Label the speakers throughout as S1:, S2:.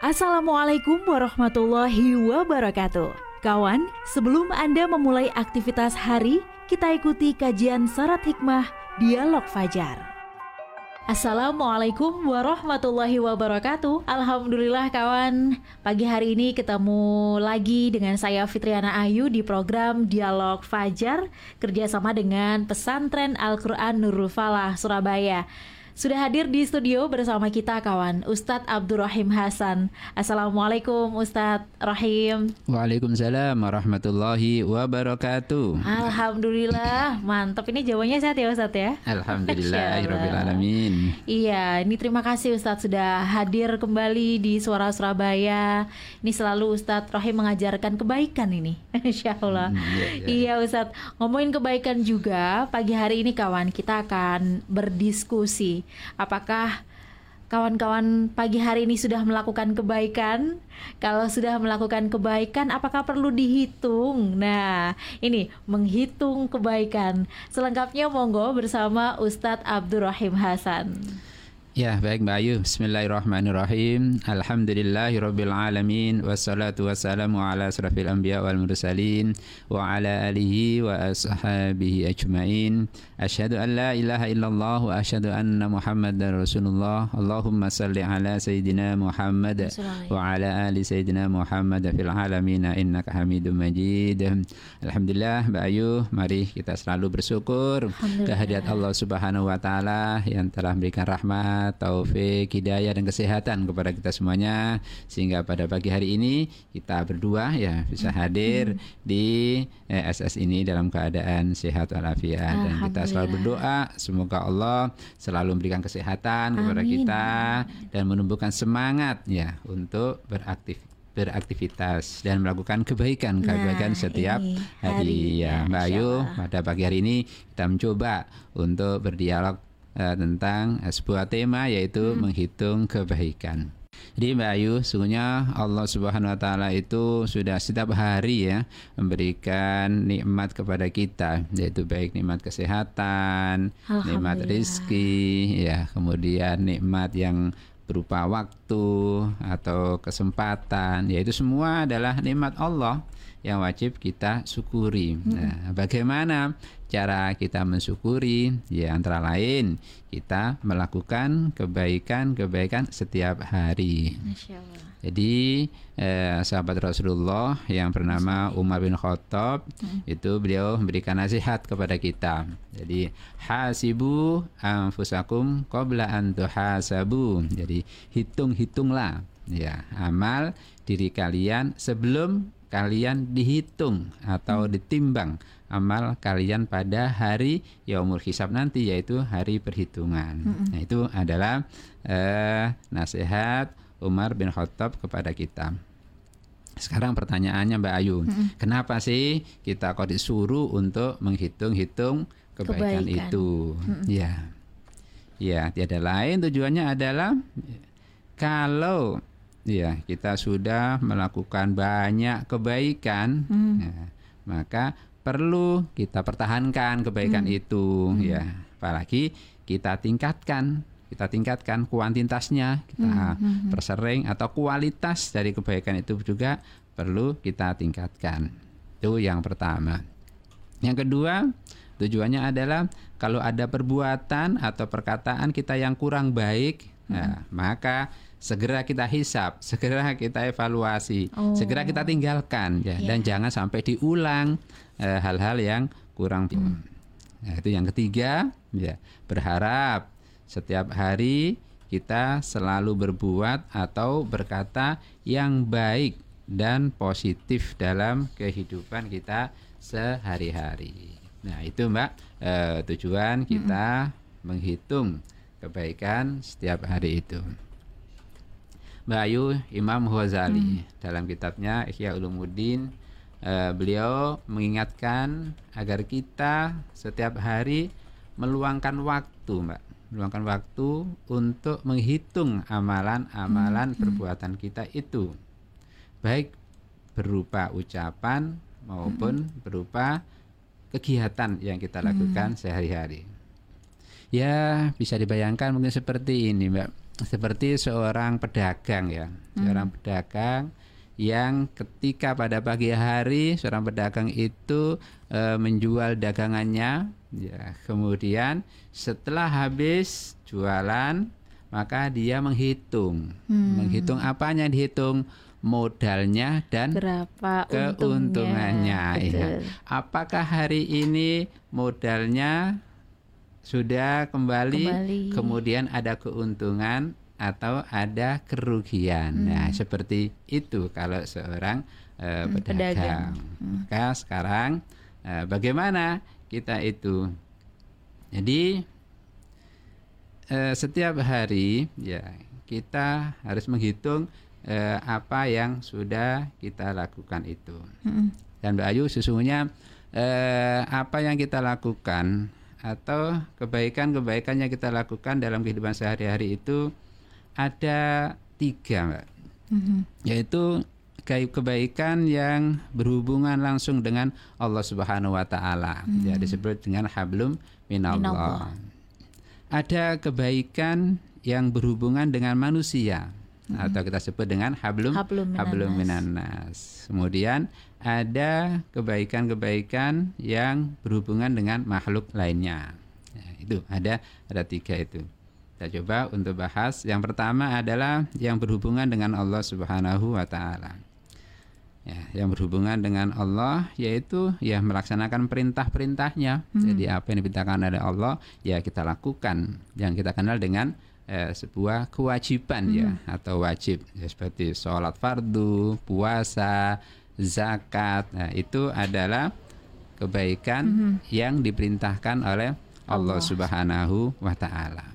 S1: Assalamualaikum warahmatullahi wabarakatuh. Kawan, sebelum Anda memulai aktivitas hari, kita ikuti kajian syarat hikmah Dialog Fajar. Assalamualaikum warahmatullahi wabarakatuh Alhamdulillah kawan Pagi hari ini ketemu lagi dengan saya Fitriana Ayu di program Dialog Fajar Kerjasama dengan Pesantren Al-Quran Nurul Falah Surabaya sudah hadir di studio bersama kita kawan Ustadz Abdurrahim Hasan. Assalamualaikum Ustadz Rahim.
S2: Waalaikumsalam warahmatullahi wabarakatuh.
S1: Alhamdulillah, mantap. Ini jawabannya sehat ya Ustadz ya?
S2: Alhamdulillah, alamin.
S1: Iya, ini terima kasih Ustadz sudah hadir kembali di Suara Surabaya. Ini selalu Ustadz Rahim mengajarkan kebaikan ini. Insya Allah. Hmm, iya, iya. iya Ustadz, ngomongin kebaikan juga. Pagi hari ini kawan, kita akan berdiskusi Apakah kawan-kawan pagi hari ini sudah melakukan kebaikan? Kalau sudah melakukan kebaikan, apakah perlu dihitung? Nah, ini menghitung kebaikan. Selengkapnya monggo bersama Ustadz Abdurrahim Hasan.
S2: Ya baik Mbak Ayu. Bismillahirrahmanirrahim. Alhamdulillahirrabbilalamin Wassalatu wassalamu ala asrafil anbiya wal mursalin Wa ala alihi wa ashabihi ajmain. Ashadu an la ilaha illallah Wa ashadu anna muhammad rasulullah. Allahumma salli ala sayyidina Muhammad Wa ala ali sayyidina Muhammad Fil alamina innaka hamidun majid. Alhamdulillah Mbak Ayu Mari kita selalu bersyukur Kehadirat Allah subhanahu wa ta'ala Yang telah memberikan rahmat taufik, hidayah dan kesehatan kepada kita semuanya. Sehingga pada pagi hari ini kita berdua ya bisa hadir hmm. di eh, SS ini dalam keadaan sehat walafiat. Dan kita selalu berdoa semoga Allah selalu memberikan kesehatan Amin. kepada kita dan menumbuhkan semangat ya untuk beraktif beraktivitas dan melakukan kebaikan nah, kebaikan setiap hari, hari. Ya Mbak Ayu pada pagi hari ini kita mencoba untuk berdialog uh, tentang uh, sebuah tema yaitu hmm. menghitung kebaikan. Jadi Mbak Ayu, sungguhnya Allah Subhanahu wa taala itu sudah setiap hari ya memberikan nikmat kepada kita, yaitu baik nikmat kesehatan, nikmat rezeki, ya, kemudian nikmat yang berupa waktu atau kesempatan, yaitu semua adalah nikmat Allah yang wajib kita syukuri. Hmm. Nah, bagaimana cara kita mensyukuri? Ya antara lain kita melakukan kebaikan-kebaikan setiap hari. Jadi eh, sahabat Rasulullah yang bernama Umar bin Khattab hmm. itu beliau memberikan nasihat kepada kita. Jadi hasibu anfusakum qabla an tuhasabu. Jadi hitung-hitunglah ya amal diri kalian sebelum kalian dihitung atau hmm. ditimbang amal kalian pada hari yaumul hisab nanti yaitu hari perhitungan. Hmm. Nah, itu adalah eh, nasihat Umar bin Khattab kepada kita. Sekarang pertanyaannya Mbak Ayu, hmm. kenapa sih kita kok disuruh untuk menghitung-hitung kebaikan, kebaikan itu? Hmm. Ya. Ya, tiada lain tujuannya adalah kalau ya kita sudah melakukan banyak kebaikan hmm. ya, maka perlu kita pertahankan kebaikan hmm. itu hmm. ya apalagi kita tingkatkan kita tingkatkan kuantitasnya kita hmm. hmm, hmm. persering atau kualitas dari kebaikan itu juga perlu kita tingkatkan itu yang pertama yang kedua tujuannya adalah kalau ada perbuatan atau perkataan kita yang kurang baik hmm. nah, maka segera kita hisap, segera kita evaluasi, oh. segera kita tinggalkan ya yeah. dan jangan sampai diulang eh, hal-hal yang kurang. Hmm. Nah, itu yang ketiga ya berharap setiap hari kita selalu berbuat atau berkata yang baik dan positif dalam kehidupan kita sehari-hari. Nah, itu Mbak eh, tujuan kita hmm. menghitung kebaikan setiap hari itu. Bayu Imam Ghazali hmm. dalam kitabnya Ihya Ulumuddin uh, beliau mengingatkan agar kita setiap hari meluangkan waktu, Mbak, meluangkan waktu untuk menghitung amalan-amalan hmm. hmm. perbuatan kita itu. Baik berupa ucapan maupun hmm. berupa kegiatan yang kita lakukan hmm. sehari-hari. Ya, bisa dibayangkan mungkin seperti ini, Mbak. Seperti seorang pedagang ya, seorang pedagang yang ketika pada pagi hari seorang pedagang itu e, menjual dagangannya ya kemudian setelah habis jualan maka dia menghitung. Hmm. menghitung apanya dihitung? Modalnya dan
S1: berapa
S2: keuntungannya ya. apakah hari ini modalnya sudah kembali, kembali kemudian ada keuntungan atau ada kerugian. Hmm. Nah, seperti itu kalau seorang uh, pedagang. pedagang. Hmm. Maka sekarang uh, bagaimana kita itu? Jadi uh, setiap hari ya kita harus menghitung uh, apa yang sudah kita lakukan itu. Hmm. Dan Mbak Ayu sesungguhnya uh, apa yang kita lakukan atau kebaikan-kebaikan yang kita lakukan dalam kehidupan sehari-hari itu ada tiga mbak. Mm-hmm. yaitu kebaikan yang berhubungan langsung dengan Allah Subhanahu Wa Taala. Mm-hmm. ya disebut dengan hablum minallah. Ada kebaikan yang berhubungan dengan manusia mm-hmm. atau kita sebut dengan hablum hablum, hablum minanas. Kemudian ada kebaikan-kebaikan yang berhubungan dengan makhluk lainnya. Ya, itu ada ada tiga itu. Kita coba untuk bahas. Yang pertama adalah yang berhubungan dengan Allah Subhanahu wa taala. Ya, yang berhubungan dengan Allah yaitu ya melaksanakan perintah-perintahnya. Hmm. Jadi apa yang diperintahkan oleh Allah ya kita lakukan. Yang kita kenal dengan eh, sebuah kewajiban ya, hmm. ya atau wajib ya, seperti sholat fardu, puasa, zakat. Nah, itu adalah kebaikan hmm. yang diperintahkan oleh Allah, Allah Subhanahu wa taala.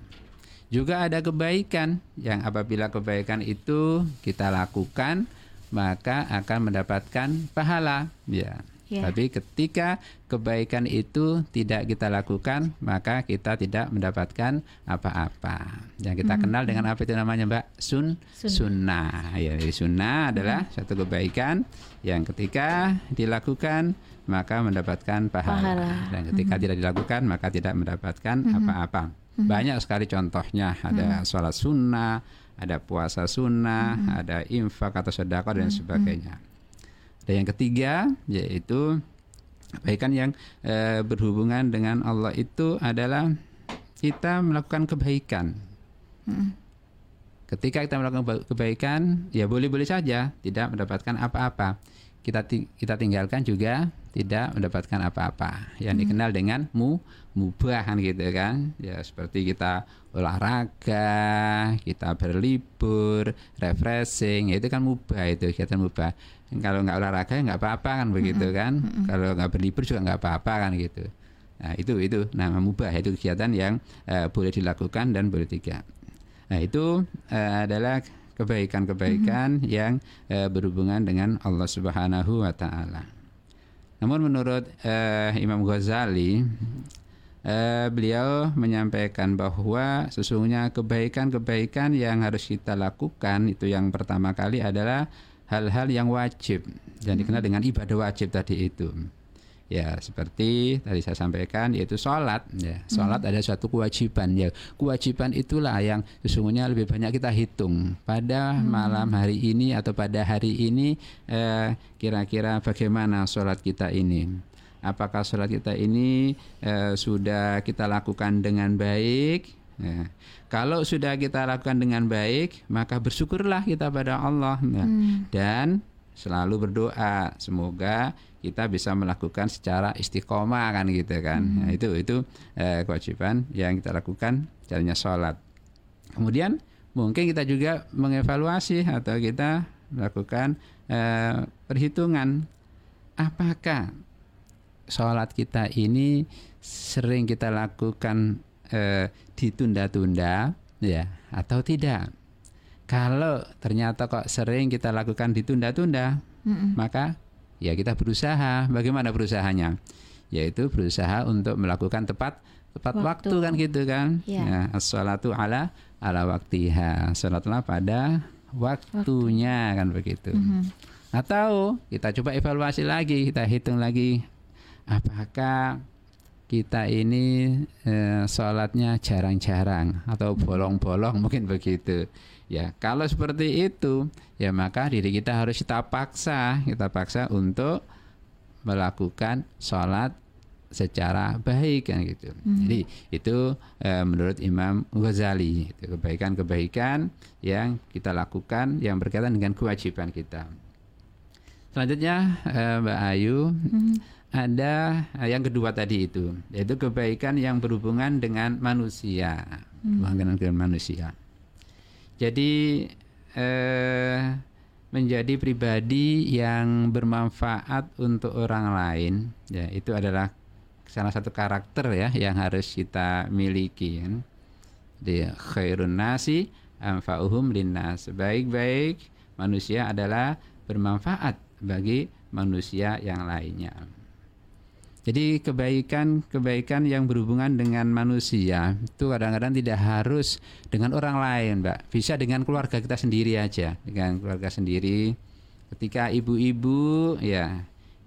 S2: Juga ada kebaikan yang apabila kebaikan itu kita lakukan maka akan mendapatkan pahala ya. Yeah. Tapi ketika kebaikan itu tidak kita lakukan, maka kita tidak mendapatkan apa-apa. Yang kita mm -hmm. kenal dengan apa itu namanya, Mbak? Sun, Sun. sunnah. Ya, sunnah adalah mm -hmm. satu kebaikan yang ketika dilakukan maka mendapatkan pahala. pahala. Dan ketika mm -hmm. tidak dilakukan maka tidak mendapatkan mm-hmm. apa-apa. Mm -hmm. Hmm. Banyak sekali contohnya, ada hmm. sholat sunnah, ada puasa sunnah, hmm. ada infak atau sedekah dan hmm. Dan yang ketiga yaitu kebaikan yang e, berhubungan dengan Allah itu adalah kita melakukan kebaikan. Hmm. Ketika kita melakukan kebaikan, ya boleh-boleh saja tidak mendapatkan apa-apa. Kita kita tinggalkan juga tidak mendapatkan apa-apa. Yang hmm. dikenal dengan mu mubah kan gitu kan ya seperti kita olahraga kita berlibur refreshing ya itu kan mubah itu kegiatan mubah kalau nggak olahraga nggak apa-apa kan begitu kan kalau nggak berlibur juga nggak apa-apa kan gitu nah itu itu nama mubah itu kegiatan yang uh, boleh dilakukan dan boleh tidak nah itu uh, adalah kebaikan-kebaikan mm-hmm. yang uh, berhubungan dengan Allah Subhanahu wa taala. Namun menurut uh, Imam Ghazali eh, beliau menyampaikan bahwa sesungguhnya kebaikan-kebaikan yang harus kita lakukan itu yang pertama kali adalah hal-hal yang wajib yang dikenal dengan ibadah wajib tadi itu. Ya, seperti tadi saya sampaikan yaitu sholat. Ya, sholat hmm. ada suatu kewajiban. Ya, kewajiban itulah yang sesungguhnya lebih banyak kita hitung pada hmm. malam hari ini atau pada hari ini eh, kira-kira bagaimana sholat kita ini apakah sholat kita ini eh, sudah kita lakukan dengan baik ya. kalau sudah kita lakukan dengan baik maka bersyukurlah kita pada Allah ya. hmm. dan selalu berdoa. Semoga kita bisa melakukan secara istiqomah kan gitu kan. Hmm. nah, itu itu eh, kewajiban yang kita lakukan caranya sholat. Kemudian mungkin kita juga mengevaluasi atau kita melakukan eh, perhitungan. Apakah sholat kita ini sering kita lakukan eh, ditunda-tunda ya atau tidak kalau ternyata kok sering kita lakukan ditunda-tunda mm maka ya kita berusaha bagaimana berusahanya yaitu berusaha untuk melakukan tepat tepat waktu, waktu kan gitu kan yeah. ya sholatu ala ala waktiha sholatlah pada waktunya waktu. kan begitu mm-hmm. atau kita coba evaluasi lagi kita hitung lagi apakah kita ini eh, sholatnya jarang-jarang atau bolong-bolong mungkin begitu. Ya, kalau seperti itu, ya maka diri kita harus kita paksa, kita paksa untuk melakukan sholat secara baik kan gitu. Hmm. Jadi itu e, menurut Imam Ghazali itu kebaikan-kebaikan yang kita lakukan yang berkaitan dengan kewajiban kita. Selanjutnya e, Mbak Ayu hmm. ada e, yang kedua tadi itu yaitu kebaikan yang berhubungan dengan manusia, hmm. berhubungan dengan manusia. Jadi eh, menjadi pribadi yang bermanfaat untuk orang lain, ya itu adalah salah satu karakter ya yang harus kita miliki kan. Di khairun nasi anfa'uhum linnas. Baik-baik manusia adalah bermanfaat bagi manusia yang lainnya. Jadi kebaikan-kebaikan yang berhubungan dengan manusia itu kadang-kadang tidak harus dengan orang lain, Mbak. Bisa dengan keluarga kita sendiri aja, dengan keluarga sendiri. Ketika ibu-ibu ya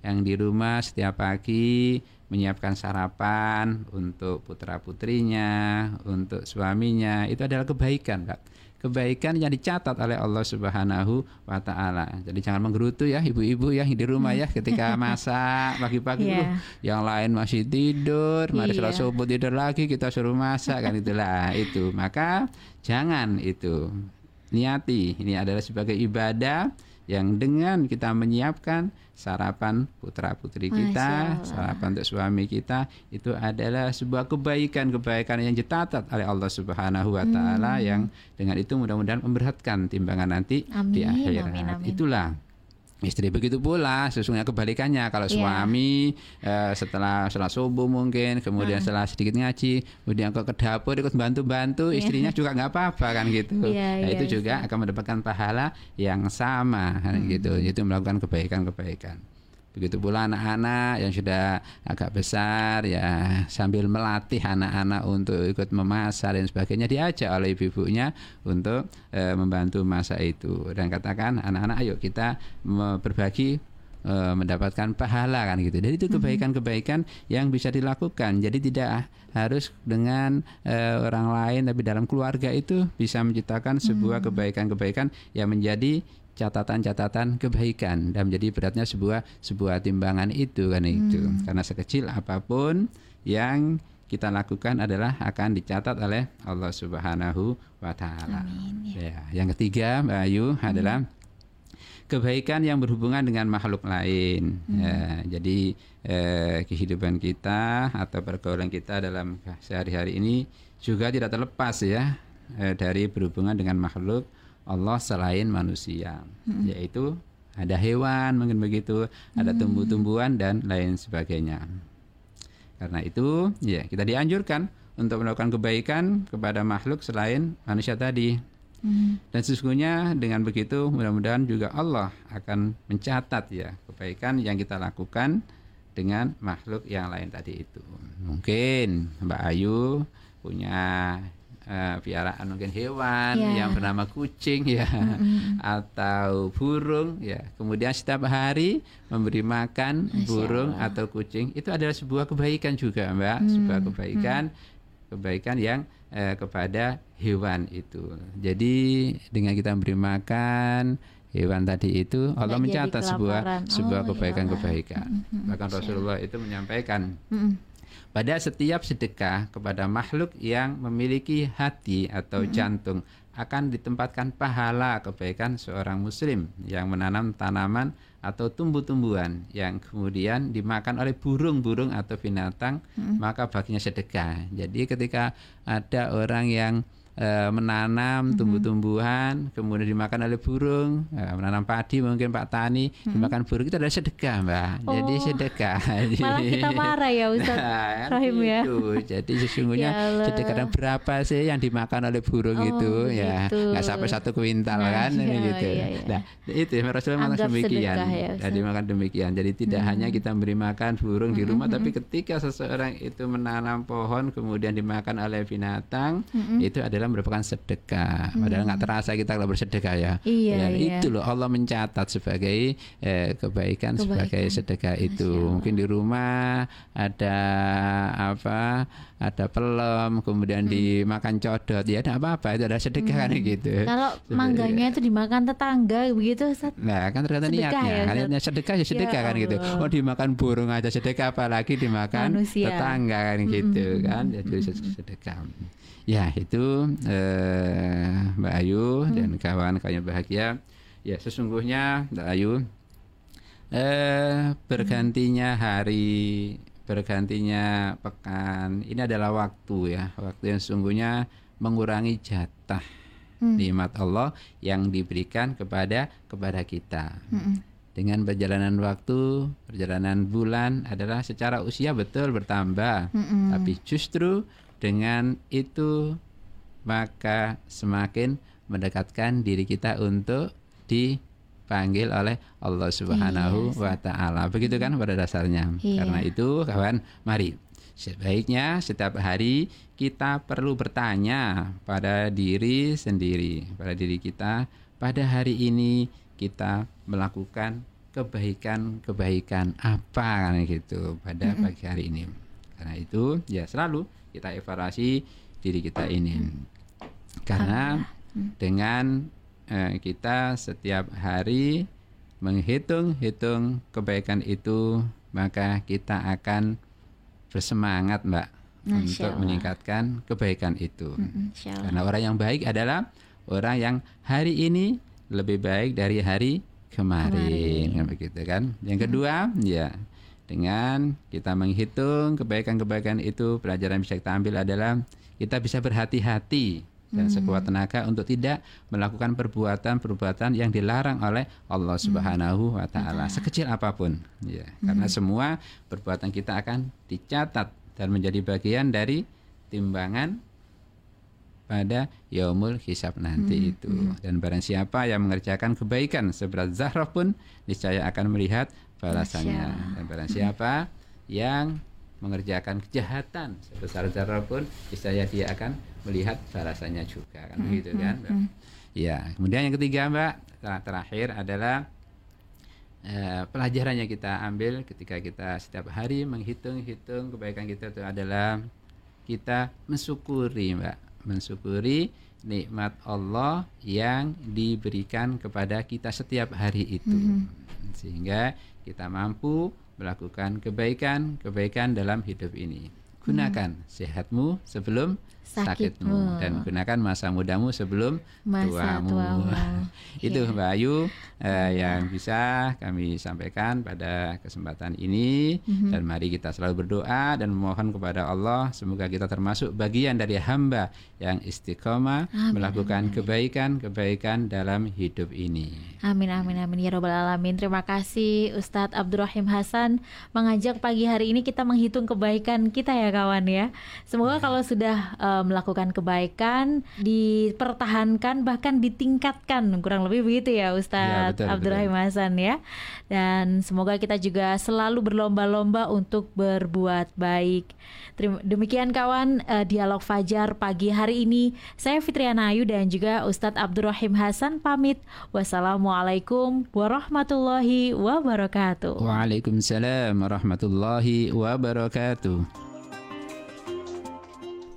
S2: yang di rumah setiap pagi menyiapkan sarapan untuk putra-putrinya, untuk suaminya, itu adalah kebaikan, Mbak kebaikan yang dicatat oleh Allah Subhanahu wa taala. Jadi jangan menggerutu ya ibu-ibu ya di rumah ya ketika masak pagi-pagi yeah. yang lain masih tidur, mari yeah. subuh tidur lagi kita suruh masak kan itulah itu. Maka jangan itu niati ini adalah sebagai ibadah yang dengan kita menyiapkan sarapan putra putri kita, sarapan untuk suami kita itu adalah sebuah kebaikan-kebaikan yang dicatat oleh Allah Subhanahu wa taala hmm. yang dengan itu mudah-mudahan memberatkan timbangan nanti amin, di akhirat. Amin, amin. Itulah Istri begitu pula, sesungguhnya kebalikannya. Kalau yeah. suami uh, setelah sholat subuh mungkin, kemudian uh. setelah sedikit ngaji, kemudian kok ke dapur ikut bantu-bantu, yeah. istrinya juga nggak apa-apa kan gitu. Yeah, nah, yeah, itu juga akan mendapatkan pahala yang sama, kan hmm. gitu. Itu melakukan kebaikan-kebaikan. Begitu pula anak-anak yang sudah agak besar ya sambil melatih anak-anak untuk ikut memasak dan sebagainya diajak oleh ibu-ibunya untuk e, membantu masa itu dan katakan anak-anak ayo kita berbagi e, mendapatkan pahala kan gitu. Jadi itu mhm. kebaikan-kebaikan yang bisa dilakukan. Jadi tidak harus dengan e, orang lain tapi dalam keluarga itu bisa menciptakan sebuah mhm. kebaikan-kebaikan yang menjadi catatan-catatan kebaikan dan menjadi beratnya sebuah sebuah timbangan itu kan hmm. itu karena sekecil apa pun yang kita lakukan adalah akan dicatat oleh Allah Subhanahu wa taala. Ya. ya, yang ketiga Mbak Ayu hmm. adalah kebaikan yang berhubungan dengan makhluk lain. Hmm. Ya, jadi eh, kehidupan kita atau pergaulan kita dalam sehari-hari ini juga tidak terlepas ya eh, dari berhubungan dengan makhluk Allah selain manusia, hmm. yaitu ada hewan mungkin begitu, ada hmm. tumbuh-tumbuhan dan lain sebagainya. Karena itu, ya kita dianjurkan untuk melakukan kebaikan kepada makhluk selain manusia tadi. Hmm. Dan sesungguhnya dengan begitu mudah-mudahan juga Allah akan mencatat ya kebaikan yang kita lakukan dengan makhluk yang lain tadi itu. Mungkin Mbak Ayu punya uh, piaraan mungkin hewan yeah. yang bernama kucing ya mm-hmm. atau burung ya kemudian setiap hari memberi makan Masya burung Allah. atau kucing itu adalah sebuah kebaikan juga mbak mm. sebuah kebaikan mm. kebaikan yang uh, kepada hewan itu jadi dengan kita memberi makan hewan tadi itu Allah mencatat sebuah sebuah oh, kebaikan-kebaikan. Mm-hmm. Bahkan Rasulullah itu menyampaikan mm-hmm pada setiap sedekah kepada makhluk yang memiliki hati atau hmm. jantung akan ditempatkan pahala kebaikan seorang muslim yang menanam tanaman atau tumbuh-tumbuhan yang kemudian dimakan oleh burung-burung atau binatang hmm. maka baginya sedekah. Jadi ketika ada orang yang e, menanam mm-hmm. tumbuh-tumbuhan, kemudian dimakan oleh burung, e, menanam padi mungkin Pak Tani, mm-hmm. dimakan burung itu adalah sedekah, Mbak. Oh, Jadi sedekah.
S1: Malah kita marah ya Ustaz nah, Rahim ya.
S2: Jadi sesungguhnya ya sedekah dan berapa sih yang dimakan oleh burung oh, itu ya gitu. nggak sampai satu kuintal nah, kan iya, gitu. Iya, iya. Nah, itu Rasulullah makan demikian. Ya, Jadi makan demikian. Jadi tidak hmm. hanya kita beri makan burung hmm. di rumah, hmm. tapi ketika seseorang itu menanam pohon kemudian dimakan oleh binatang, hmm. itu adalah merupakan sedekah. Hmm. Padahal nggak terasa kita kalau bersedekah ya.
S1: Iya,
S2: ya,
S1: iya.
S2: Itu loh Allah mencatat sebagai eh, kebaikan, kebaikan sebagai sedekah itu. Mungkin di rumah ada apa? Ada pelem, kemudian hmm. dimakan codot, ya ada apa-apa itu ada sedekah kan, hmm. kan gitu.
S1: Kalau mangganya itu dimakan tetangga begitu, Ustaz.
S2: Nah, kan tergantung niatnya. Ya, niatnya sedekah ya sedekah ya kan gitu. Oh, dimakan burung aja sedekah apalagi dimakan Manusia. tetangga kan gitu hmm. kan. Jadi sedekah. Ya itu eh, Mbak Ayu hmm. dan kawan-kawan bahagia. Ya sesungguhnya Mbak Ayu eh, bergantinya hari, bergantinya pekan ini adalah waktu ya, waktu yang sesungguhnya mengurangi jatah hmm. nikmat Allah yang diberikan kepada kepada kita. Hmm. Dengan perjalanan waktu, perjalanan bulan adalah secara usia betul bertambah, hmm. tapi justru dengan itu maka semakin mendekatkan diri kita untuk dipanggil oleh Allah Subhanahu iya, wa taala. Begitu kan pada dasarnya. Iya. Karena itu kawan, mari sebaiknya setiap hari kita perlu bertanya pada diri sendiri, pada diri kita, pada hari ini kita melakukan kebaikan-kebaikan apa kan gitu pada pagi hari ini. Karena itu ya selalu kita evaluasi diri kita ini karena dengan eh, kita setiap hari menghitung-hitung kebaikan itu maka kita akan bersemangat mbak Masya untuk Allah. meningkatkan kebaikan itu. Karena orang yang baik adalah orang yang hari ini lebih baik dari hari kemarin, kemarin. begitu kan? Yang kedua ya dengan kita menghitung kebaikan-kebaikan itu, pelajaran bisa kita ambil adalah kita bisa berhati-hati dan hmm. sekuat tenaga untuk tidak melakukan perbuatan-perbuatan yang dilarang oleh Allah hmm. Subhanahu wa taala sekecil apa pun ya hmm. karena semua perbuatan kita akan dicatat dan menjadi bagian dari timbangan pada yaumul hisab nanti hmm, itu hmm. dan barang siapa yang mengerjakan kebaikan seberat zarah pun niscaya akan melihat balasannya dan barang siapa yang mengerjakan kejahatan sebesar zarah pun niscaya dia akan melihat balasannya juga kan hmm, begitu kan hmm, hmm. ya kemudian yang ketiga mbak terakhir adalah eh, pelajarannya kita ambil ketika kita setiap hari menghitung-hitung kebaikan kita itu adalah kita mensyukuri mbak mensyukuri nikmat Allah yang diberikan kepada kita setiap hari itu. Mm -hmm. Sehingga kita mampu melakukan kebaikan-kebaikan dalam hidup ini. Gunakan mm -hmm. sehatmu sebelum sakitmu dan gunakan masa mudamu sebelum masa tuamu. tuamu. Itu yeah. Mbak Ayu eh, yang bisa kami sampaikan pada kesempatan ini mm-hmm. dan mari kita selalu berdoa dan memohon kepada Allah semoga kita termasuk bagian dari hamba yang istiqomah amin, melakukan kebaikan-kebaikan dalam hidup ini.
S1: Amin amin amin ya robbal alamin. Terima kasih Ustadz Abdurrahim Hasan mengajak pagi hari ini kita menghitung kebaikan kita ya kawan ya. Semoga kalau sudah uh, melakukan kebaikan dipertahankan bahkan ditingkatkan. Kurang lebih begitu ya Ustadz ya, Abdurrahim Hasan ya. Dan semoga kita juga selalu berlomba-lomba untuk berbuat baik. Demikian kawan uh, dialog Fajar pagi hari ini. Saya Fitriana Ayu dan juga Ustadz Abdurrahim Hasan pamit. Wassalamualaikum warahmatullahi wabarakatuh.
S2: Waalaikumsalam warahmatullahi wabarakatuh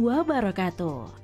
S1: wabarakatuh.